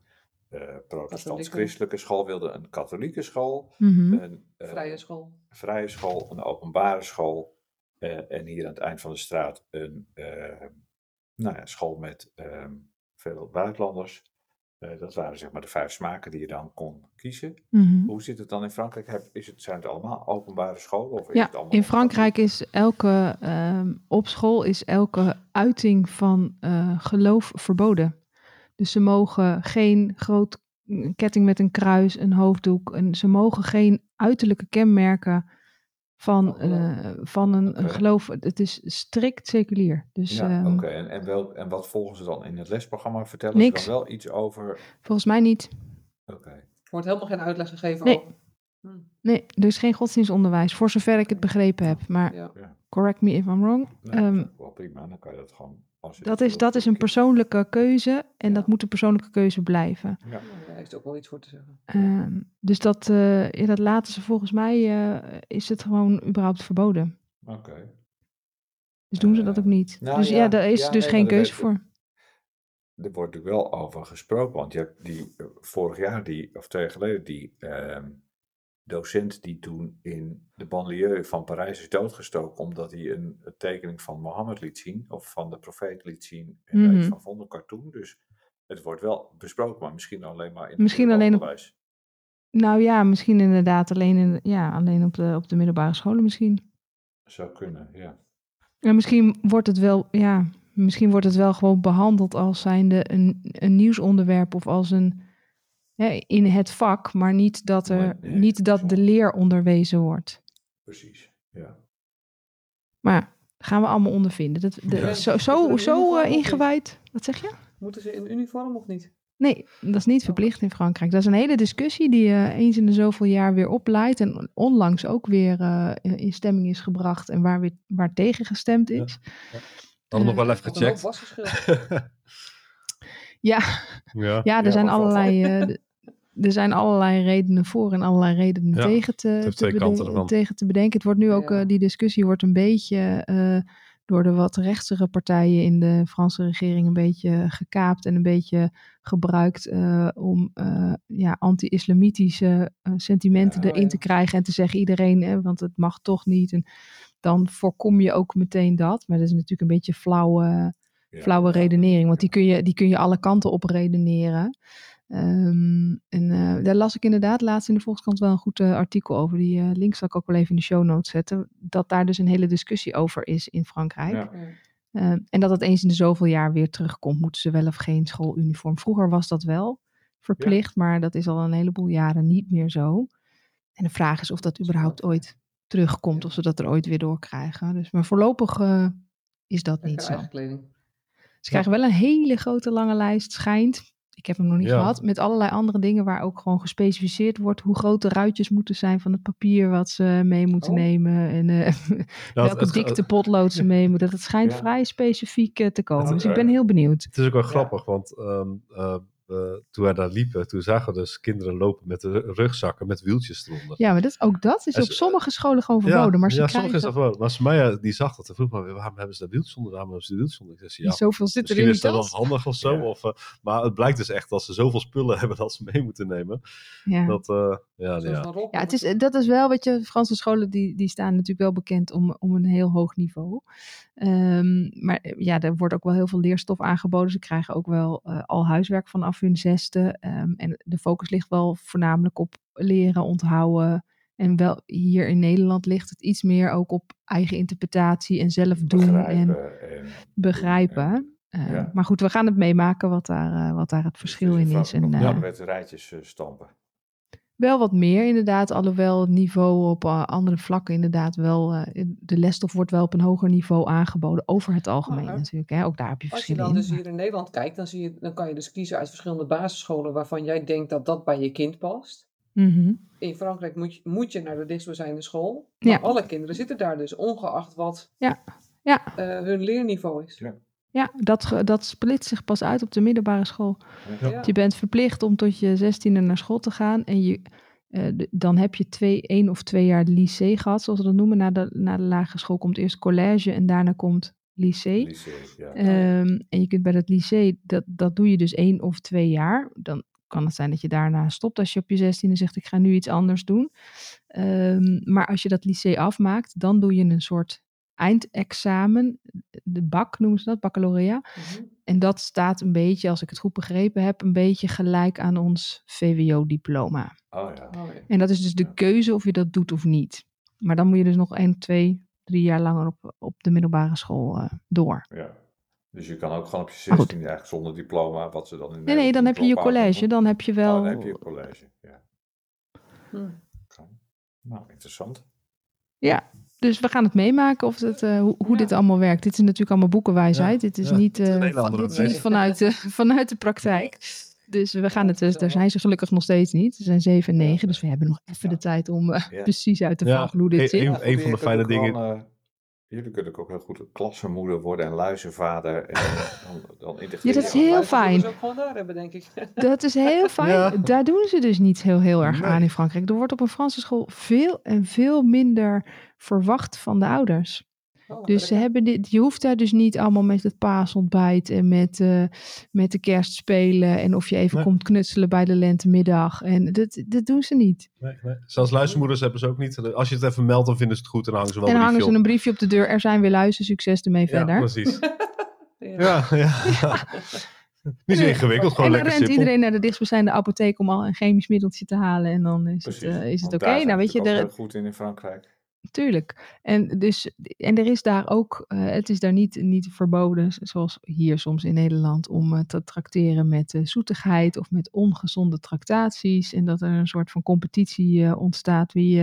eh protestants-christelijke school wilden, een katholieke school, Mhm. een eh, Vrije school. vrije school, een openbare school eh, en hier aan het eind van de straat een eh, nou ja, school met ehm, veel buitenlanders. Eh, dat waren zeg maar de vijf smaken die je dan kon kiezen. Mhm. Hoe zit het dan in Frankrijk? Heb, is het, zijn het allemaal openbare scholen? Of is Ja, het allemaal in Frankrijk is elke, ehm, op school is elke uiting van eh, geloof verboden. Dus ze mogen geen groot mm, ketting met een kruis, een hoofddoek. En ze mogen geen uiterlijke kenmerken van, Van geloof. eh, van een, een Oké. geloof. Het is strikt seculier. Dus Ja, ehm, oké. En, en, wel, en wat volgen ze dan in het lesprogramma? Vertellen Niks. ze dan wel iets over... volgens mij niet. Oké. Er wordt helemaal geen uitleg gegeven Nee. over. Hm, Nee, er is geen godsdienstonderwijs, voor zover ik het begrepen heb. Maar ja. correct me if I'm wrong. Nou, Ehm, dat is ook wel prima. Dan kan je dat gewoon... Als je dat, is, dat is een persoonlijke keuze en Ja. dat moet een persoonlijke keuze blijven. Ja. Daar heeft ook wel iets voor te zeggen. Ehm, dus dat, eh, ja, dat laten ze volgens mij, eh, is het gewoon überhaupt verboden. Oké. Dus doen ze dat Eh, ook niet. nou dus ja, ja, daar is ja, dus nee, geen keuze voor. Er wordt natuurlijk wel over gesproken, want je hebt die vorig jaar, die, of twee jaar geleden, die ehm, docent die toen in de banlieue van Parijs is doodgestoken omdat hij een, een tekening van Mohammed liet zien, of van de profeet liet zien, en iets Mhm. van vond, een cartoon. Dus het wordt wel besproken, maar misschien alleen maar in het Misschien alleen op- onderwijs. Nou ja, misschien inderdaad alleen, in, ja, alleen op, de, op de middelbare scholen misschien. Zou kunnen, ja. En misschien wordt het wel, ja, misschien wordt het wel gewoon behandeld als zijnde een, een nieuwsonderwerp of als een hè, in het vak, maar niet dat, er, Nee, nee, niet dat de leer onderwezen wordt. Precies, ja. Maar ja, gaan we allemaal ondervinden. Dat, de, Ja. Zo, zo, zo eh, ingewijd. Wat zeg je? Moeten ze in uniform of niet? Nee, dat is niet verplicht in Frankrijk. Dat is een hele discussie die eh, eens in de zoveel jaar weer opleidt en onlangs ook weer eh, in stemming is gebracht en waar, weer, waar tegen gestemd Ja. is. Hadden nog wel even gecheckt. Ja, Ja. ja, er Ja, zijn allerlei. Er zijn allerlei redenen voor en allerlei redenen Ja, tegen, te, te beden- tegen te bedenken. Het wordt nu ook, Ja. eh, die discussie wordt een beetje eh, door de wat rechtsere partijen in de Franse regering een beetje gekaapt en een beetje gebruikt eh, om eh, ja, anti-islamitische sentimenten Ja, erin ja. te krijgen en te zeggen iedereen, hè, want het mag toch niet. En dan voorkom je ook meteen dat. Maar dat is natuurlijk een beetje flauwe, Ja, flauwe redenering, want die kun, je, die kun je alle kanten op redeneren. Ehm, en eh, daar las ik inderdaad laatst in de Volkskrant wel een goed eh, artikel over. Die eh, link zal ik ook wel even in de show notes zetten. Dat daar dus een hele discussie over is in Frankrijk. Ja. Ehm, en dat het eens in de zoveel jaar weer terugkomt. Moeten ze wel of geen schooluniform? Vroeger was dat wel verplicht, maar dat is al een heleboel jaren niet meer zo. En de vraag is of dat überhaupt ooit terugkomt, of ze dat er ooit weer doorkrijgen. Dus, maar voorlopig is dat niet zo. Ze krijgen wel een hele grote lange lijst, schijnt. Ik heb hem nog niet Ja. gehad. Met allerlei andere dingen waar ook gewoon gespecificeerd wordt hoe groot de ruitjes moeten zijn van het papier wat ze mee moeten Oh. nemen. En eh, het- welke het- dikte potlood ze mee moeten. Dat schijnt Ja. vrij specifiek eh, te komen. Dus ik ben heel benieuwd. Het is ook wel Ja. grappig, want ehm, eh, eh, toen wij daar liepen, toen zagen we dus kinderen lopen met rugzakken met wieltjes eronder. Ja, maar dat, ook dat is En op ze- sommige scholen gewoon verboden. maar ze ja, krijgen sommige is dat verboden. Maar Samaya, die zag dat en vroeg me, waarom hebben ze daar wieltjes onder? Waarom hebben ze de wieltjes onder? Ik zei, ja, zoveel zit er misschien in is dat wel handig of zo. Ja. Of, eh, maar het blijkt dus echt dat ze zoveel spullen hebben dat ze mee moeten nemen. Ja. Dat, eh, ja, ja. Ja, het is, dat is wel, weet je, Franse scholen die, die staan natuurlijk wel bekend om, om een heel hoog niveau. Ehm, maar eh, ja, er wordt ook wel heel veel leerstof aangeboden. Ze krijgen ook wel eh, al huiswerk vanaf hun zesde. Ehm, en de focus ligt wel voornamelijk op leren, onthouden. En wel hier in Nederland ligt het iets meer ook op eigen interpretatie en zelf doen en Begrijpen en begrijpen. Eh, Ja. Maar goed, we gaan het meemaken wat daar, eh, wat daar het verschil in is. En, met rijtjes stampen. Wel wat meer inderdaad, alhoewel het niveau op eh, andere vlakken inderdaad wel, eh, de lesstof wordt wel op een hoger niveau aangeboden, over het algemeen Maar- natuurlijk. Hè? Ook daar heb je Als je verschillen dan in. dus hier in Nederland kijkt, dan, zie je, dan kan je dus kiezen uit verschillende basisscholen waarvan jij denkt dat dat bij je kind past. Mhm. In Frankrijk moet je, moet je naar de dichtstbijzijnde school. Ja. Maar alle kinderen zitten daar dus, ongeacht wat Ja. Ja. eh, hun leerniveau is. Ja. Ja, dat, dat split zich pas uit op de middelbare school. Ja. Je bent verplicht om tot je zestiende naar school te gaan. En je, eh, dan heb je twee, één of twee jaar lycée gehad, zoals we dat noemen. Na de, na de lagere school komt eerst college en daarna komt lycée. Lycée, ja. Ehm, en je kunt bij dat lycée, dat, dat doe je dus één of twee jaar. Dan kan het zijn dat je daarna stopt als je op je zestiende zegt, ik ga nu iets anders doen. Ehm, maar als je dat lycée afmaakt, dan doe je een soort eindexamen. De BAC noemen ze dat, baccalaureat. Mhm. En dat staat een beetje, als ik het goed begrepen heb, een beetje gelijk aan ons VWO-diploma. Oh ja. Oh, ja. En dat is dus de keuze of je dat doet of niet. Maar dan moet je dus nog één, twee, drie jaar langer op, op de middelbare school eh, door. ja. Dus je kan ook gewoon op je Maar goed. 16 eigenlijk zonder diploma, wat ze dan in Nee, nee, dan heb je je college. Dan heb je wel. Oh, dan heb je je college, ja. Hm. Nou, interessant. Ja, dus we gaan het meemaken of het, eh, hoe, hoe Ja. dit allemaal werkt. Dit is natuurlijk allemaal boekenwijsheid. Ja, dit is ja. niet, is eh, van- dit is niet wereld. vanuit, de, vanuit de praktijk. Dus we gaan het, dus, daar zijn ze gelukkig nog steeds niet. Ze zijn 7 en 9, dus we hebben nog even Ja. de tijd om eh, Ja. precies uit te Ja, vatten hoe dit een- zit. een- van de fijne dingen- gewoon, eh, jullie kunnen ook heel goed klassenmoeder worden en luizenvader. En dan, dan. Ja, dat is heel dat fijn. ze ook gewoon daar hebben, denk ik. Dat is heel fijn. Ja. Daar doen ze dus niet heel, heel erg Nee. aan in Frankrijk. Er wordt op een Franse school veel en veel minder verwacht van de ouders. Oh, Dus ze lekker. hebben dit, je hoeft daar dus niet allemaal met het paasontbijt en met, eh, met de kerstspelen en of je even Nee. komt knutselen bij de lentemiddag. En dat, dat doen ze niet. Nee, nee. Zelfs luistermoeders hebben ze ook niet. Als je het even meldt, dan vinden ze het goed en dan hangen ze wel en dan een hangen ze briefje een briefje op de deur. Er zijn weer luizen, succes ermee. Ja, verder. precies. Ja. Ja, ja. Niet zo ingewikkeld, gewoon en dan lekker rent simpel. iedereen naar de dichtstbijzijnde apotheek om al een chemisch middeltje te halen. En dan is het, Precies. eh, is het oké. Nou, weet je, er, goed in in Frankrijk. Tuurlijk. En, dus, en er is daar ook, eh, het is daar niet, niet verboden, zoals hier soms in Nederland, om eh, te trakteren met eh, zoetigheid of met ongezonde tractaties. En dat er een soort van competitie ontstaat wie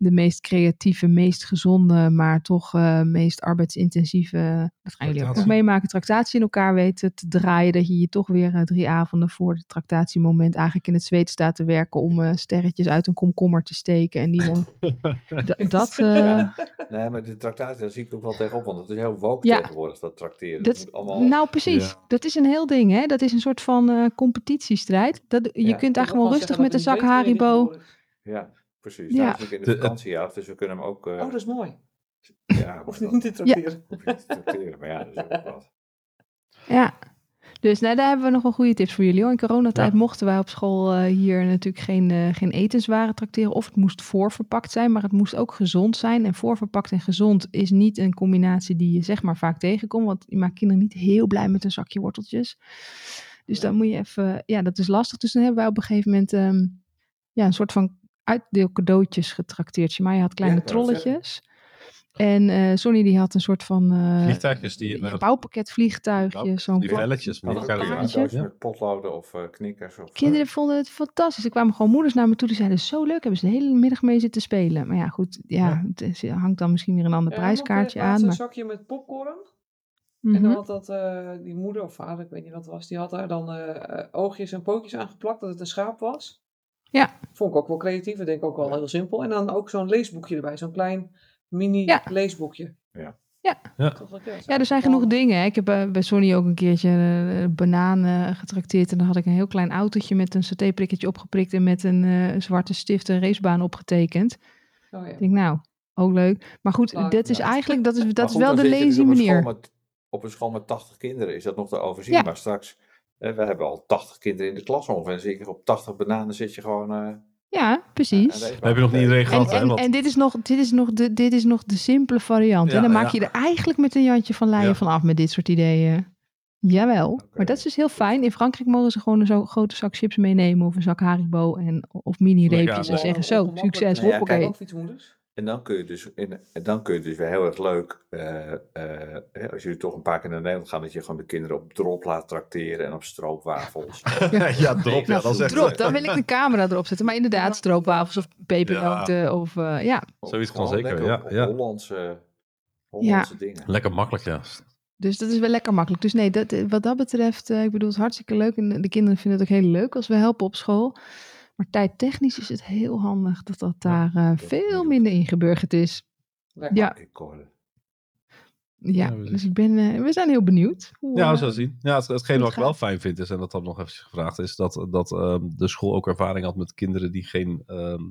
de meest creatieve, meest gezonde, maar toch eh, meest arbeidsintensieve, dat gaan jullie ook meemaken, tractatie in elkaar weten te draaien. Dat je je toch weer eh, drie avonden voor het tractatiemoment eigenlijk in het zweet staat te werken om eh, sterretjes uit een komkommer te steken. En die dan dat, eh, Nee, maar de tractatie, daar zie ik ook wel tegenop, want het is heel woke Ja. tegenwoordig, dat tracteren. dat, Dat moet allemaal... nou precies, Ja. dat is een heel ding, hè? Dat is een soort van eh, competitiestrijd. Dat, je Ja. kunt daar Ik gewoon rustig met een zak Haribo. Ja, precies. Ja. Ja. is ook in de vakantiejacht, dus we kunnen hem ook... eh, Oh, dat is mooi. ja, Of niet te tracteren. hoef je niet te tracteren, maar ja, dat is ook wat. Ja. Dus nou, daar hebben we nog wel goede tips voor jullie. Hoor. In coronatijd Ja. mochten wij op school eh, hier natuurlijk geen, eh, geen etenswaren tracteren. Of het moest voorverpakt zijn, maar het moest ook gezond zijn. En voorverpakt en gezond is niet een combinatie die je zeg maar vaak tegenkomt. Want je maakt kinderen niet heel blij met een zakje worteltjes. Dus dan moet je even, ja, dat is lastig. Dus dan hebben wij op een gegeven moment ehm, ja, een soort van uitdeelcadeautjes getrakteerd. Maar je had kleine Ja, trolletjes. En eh Sonny die had een soort van eh, Vliegtuigjes die... een bouwpakket vliegtuigjes. Zo'n Die velletjes. Ja. met potloden of eh, knikkers. Of, Kinderen vonden het fantastisch. Er kwamen gewoon moeders naar me toe die zeiden, zo leuk, hebben ze de hele middag mee zitten spelen. Maar ja, goed, ja, Ja. het hangt dan misschien weer een ander Ja, prijskaartje aan. Maar, een zakje met popcorn. Mhm. En dan had dat, eh, die moeder of vader, ik weet niet wat het was, die had daar dan oogjes en pootjes aangeplakt dat het een schaap was. Ja. Vond ik ook wel creatief, ik denk ook wel heel simpel. En dan ook zo'n leesboekje erbij, zo'n klein mini Ja. leesboekje. Ja. Ja. Ja. Ja, er zijn genoeg dingen. Hè. Ik heb eh, bij Sonny ook een keertje eh, bananen getrakteerd. En dan had ik een heel klein autootje met een satéprikketje opgeprikt en met een eh, zwarte stift een racebaan opgetekend. Oh, ja. Ik denk, nou, ook leuk. Maar goed, Klaar, dat is eigenlijk, dat is, dat is wel de dus lazy op een school manier. met- op een school met 80 kinderen is dat nog te overzien. Ja. Maar straks, eh, we hebben al 80 kinderen in de klas ongeveer. En zeker op 80 bananen zit je gewoon... eh, Ja, precies. We hebben nog niet iedereen En, gehad, hè? en, Want en dit, is nog, dit, is nog de, dit is nog de simpele variant. Ja, Dan maak ja. je er eigenlijk met een Jantje van Leyen Ja. van af met dit soort ideeën. Jawel, maar dat is dus heel fijn. In Frankrijk mogen ze gewoon een zo grote zak chips meenemen of een zak Haribo en, of mini-reepjes en zeggen zo, succes, ja, hoppakee. Kijk, ook fietsmoeders. En dan kun je dus, in, en dan kun je dus weer heel erg leuk, eh, eh, hè, als jullie toch een paar keer naar Nederland gaan, dat je gewoon de kinderen op drop laat trakteren en op stroopwafels. ja, drop. Ja, dat is echt... Drop, dan wil ik de camera erop zetten. Maar inderdaad, stroopwafels of pepernoten of eh, ja. Zoiets kan Gewoon zeker, lekker ja, op ja. Hollandse, Hollandse dingen. Lekker makkelijk, ja. Dus dat is wel lekker makkelijk. Dus nee, dat, wat dat betreft, eh, ik bedoel, het is hartstikke leuk. En de kinderen vinden het ook heel leuk als we helpen op school. Maar tijdtechnisch is het heel handig dat dat daar eh, veel minder ingeburgerd is. Lekker. Ja. Ik hoorde. Ja, dus ik ben, eh, we zijn heel benieuwd. Hoe, Ja, eh, zo zien. Ja, het, hetgeen wat ik wel fijn vind is, en dat had nog even gevraagd, is dat, dat ehm, de school ook ervaring had met kinderen die geen ehm,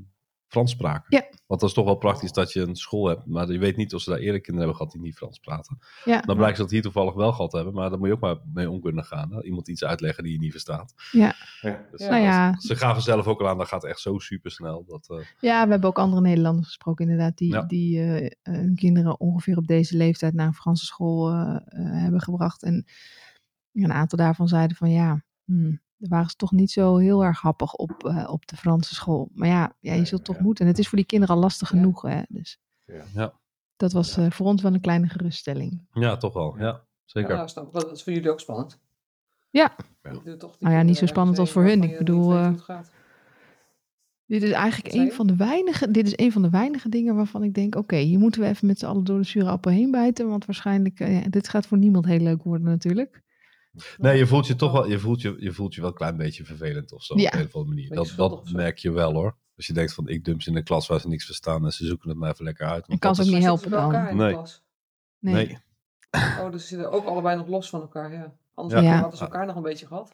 Frans spraken. Ja. Want dat is toch wel praktisch dat je een school hebt, maar je weet niet of ze daar eerder kinderen hebben gehad die niet Frans praten. ja, Dan blijkt ze dat hier toevallig wel gehad hebben, maar daar moet je ook maar mee om kunnen gaan. Hè? Iemand iets uitleggen die je niet verstaat. ja. Ja. Dus. Nou ja, Ze gaven zelf ook al aan, dat gaat echt zo super snel. Dat, eh, ja, we hebben ook andere Nederlanders gesproken inderdaad, die, Ja. die eh, eh, hun kinderen ongeveer op deze leeftijd naar een Franse school eh, eh, hebben gebracht. En een aantal daarvan zeiden van ja, hmm, daar waren ze toch niet zo heel erg happig op, eh, op de Franse school. Maar ja, ja je zult toch ja. moeten. En het is voor die kinderen al lastig Ja. genoeg. Hè? Dus Ja. Ja. dat was eh, voor ons wel een kleine geruststelling. ja, toch wel. Ja, zeker. Ja, snap. Dat is voor jullie ook spannend. Ja. Nou ja, niet zo spannend als voor hun. Ik bedoel, eh. Dit is eigenlijk een van de weinige, dit is een van de weinige dingen waarvan ik denk, oké, hier moeten we even met z'n allen door de zure appel heen bijten, want waarschijnlijk, ja, dit gaat voor niemand heel leuk worden natuurlijk. Nee, je voelt je toch wel, je voelt je, je voelt je wel een klein beetje vervelend of zo. Ja. Op een of andere manier. Dat, dat merk je wel hoor. Als je denkt van ik dump ze in een klas waar ze niks verstaan en ze zoeken het maar even lekker uit. Want kan ze ook is- niet helpen dan. elkaar in de Nee. klas? Nee. Nee, Oh, dus ze zitten ook allebei nog los van elkaar, ja. Anders Ja. Ja. hadden ze elkaar nog een beetje gehad.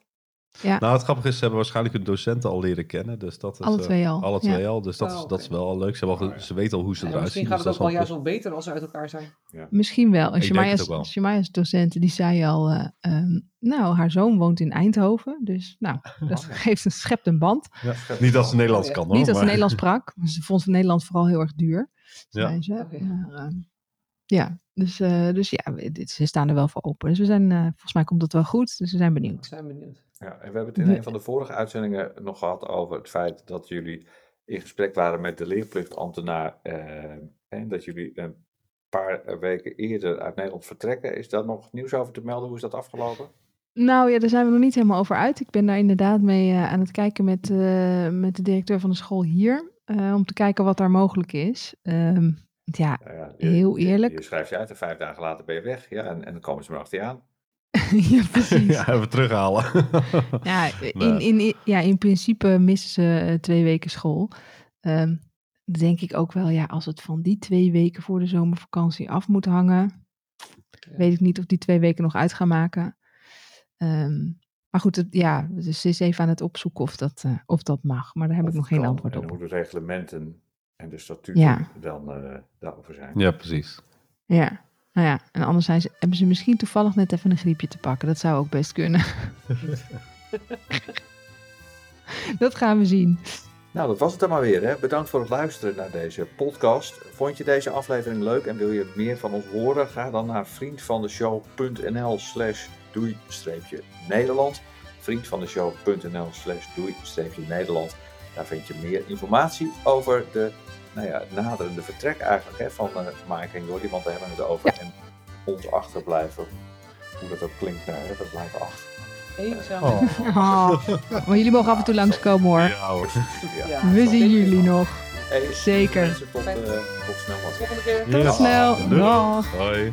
Nou, het grappige is, ze hebben waarschijnlijk hun docenten al leren kennen. Dus dat is, Alle eh, twee al, Alle ja. twee al. Dus dat, Oh, is, oké. dat is wel al leuk. Ze, hebben al ge- Oh, ja. ze weten al hoe ze Ja, eruit misschien zien. gaat dus het ook dat wel is juist wel beter als ze uit elkaar zijn. Misschien wel. En Ik denk het Shemaya's, ook wel. Shemaya's docenten, die zei al, eh, ehm, nou, haar zoon woont in Eindhoven, dus nou, dat geeft een, schept een band. Ja. Niet dat ze Nederlands Oh, ja. kan hoor. Niet dat ze Nederlands sprak, maar ze vond Nederland vooral heel erg duur, Ja. zei ze. Oh, ja. Maar, ehm, ja, dus, eh, dus ja, we- dit, ze staan er wel voor open. Dus we zijn, eh, volgens mij komt het wel goed, dus we zijn We benieuwd. zijn benieuwd. Ja, en we hebben het in een van de vorige uitzendingen nog gehad over het feit dat jullie in gesprek waren met de leerplichtambtenaar eh, en dat jullie een paar weken eerder uit Nederland vertrekken. Is daar nog nieuws over te melden? Hoe is dat afgelopen? Nou ja, daar zijn we nog niet helemaal over uit. Ik ben daar inderdaad mee eh, aan het kijken met, eh, met de directeur van de school hier. eh, om te kijken wat daar mogelijk is. Ehm, ja, Nou ja, Heel je- eerlijk. Je, schrijft je uit en vijf dagen later ben je weg. Ja, en, en dan komen ze maar achter je aan. ja, precies. ja, even terughalen. Ja, in, in, ja, in principe missen ze eh, twee weken school. Ehm, denk ik ook wel, ja, als het van die twee weken voor de zomervakantie af moet hangen, Ja. weet ik niet of die twee weken nog uit gaan maken. Ehm, maar goed, het, ja, dus ze is even aan het opzoeken of dat, eh, of dat mag. Maar daar heb Of ik nog geen kan. antwoord op. dan moeten de reglementen en de statuten Ja. dan eh, daarover zijn. ja, precies. Ja, nou ja, en anders zijn ze, hebben ze misschien toevallig net even een griepje te pakken. Dat zou ook best kunnen. dat gaan we zien. Nou, dat was het dan maar weer. Hè? Bedankt voor het luisteren naar deze podcast. Vond je deze aflevering leuk en wil je meer van ons horen? Ga dan naar vriendvandeshow.nl slash doei-nederland. Vriendvandeshow.nl slash doei-nederland. Daar vind je meer informatie over de nou ja, naderende vertrek eigenlijk hè, van uh, Mike en Jordi. Want daar hebben we het over. En ons achterblijven. Hoe dat ook klinkt, nou, hè, we blijven achter. Eenzaam. Oh. Oh, maar jullie mogen af en toe langskomen hoor. Ja, hoor. Ja. We zien jullie nog. Hey, Zeker. Tot, eh, tot snel. Tot volgende keer. Tot Ja. snel. Dag. Hoi.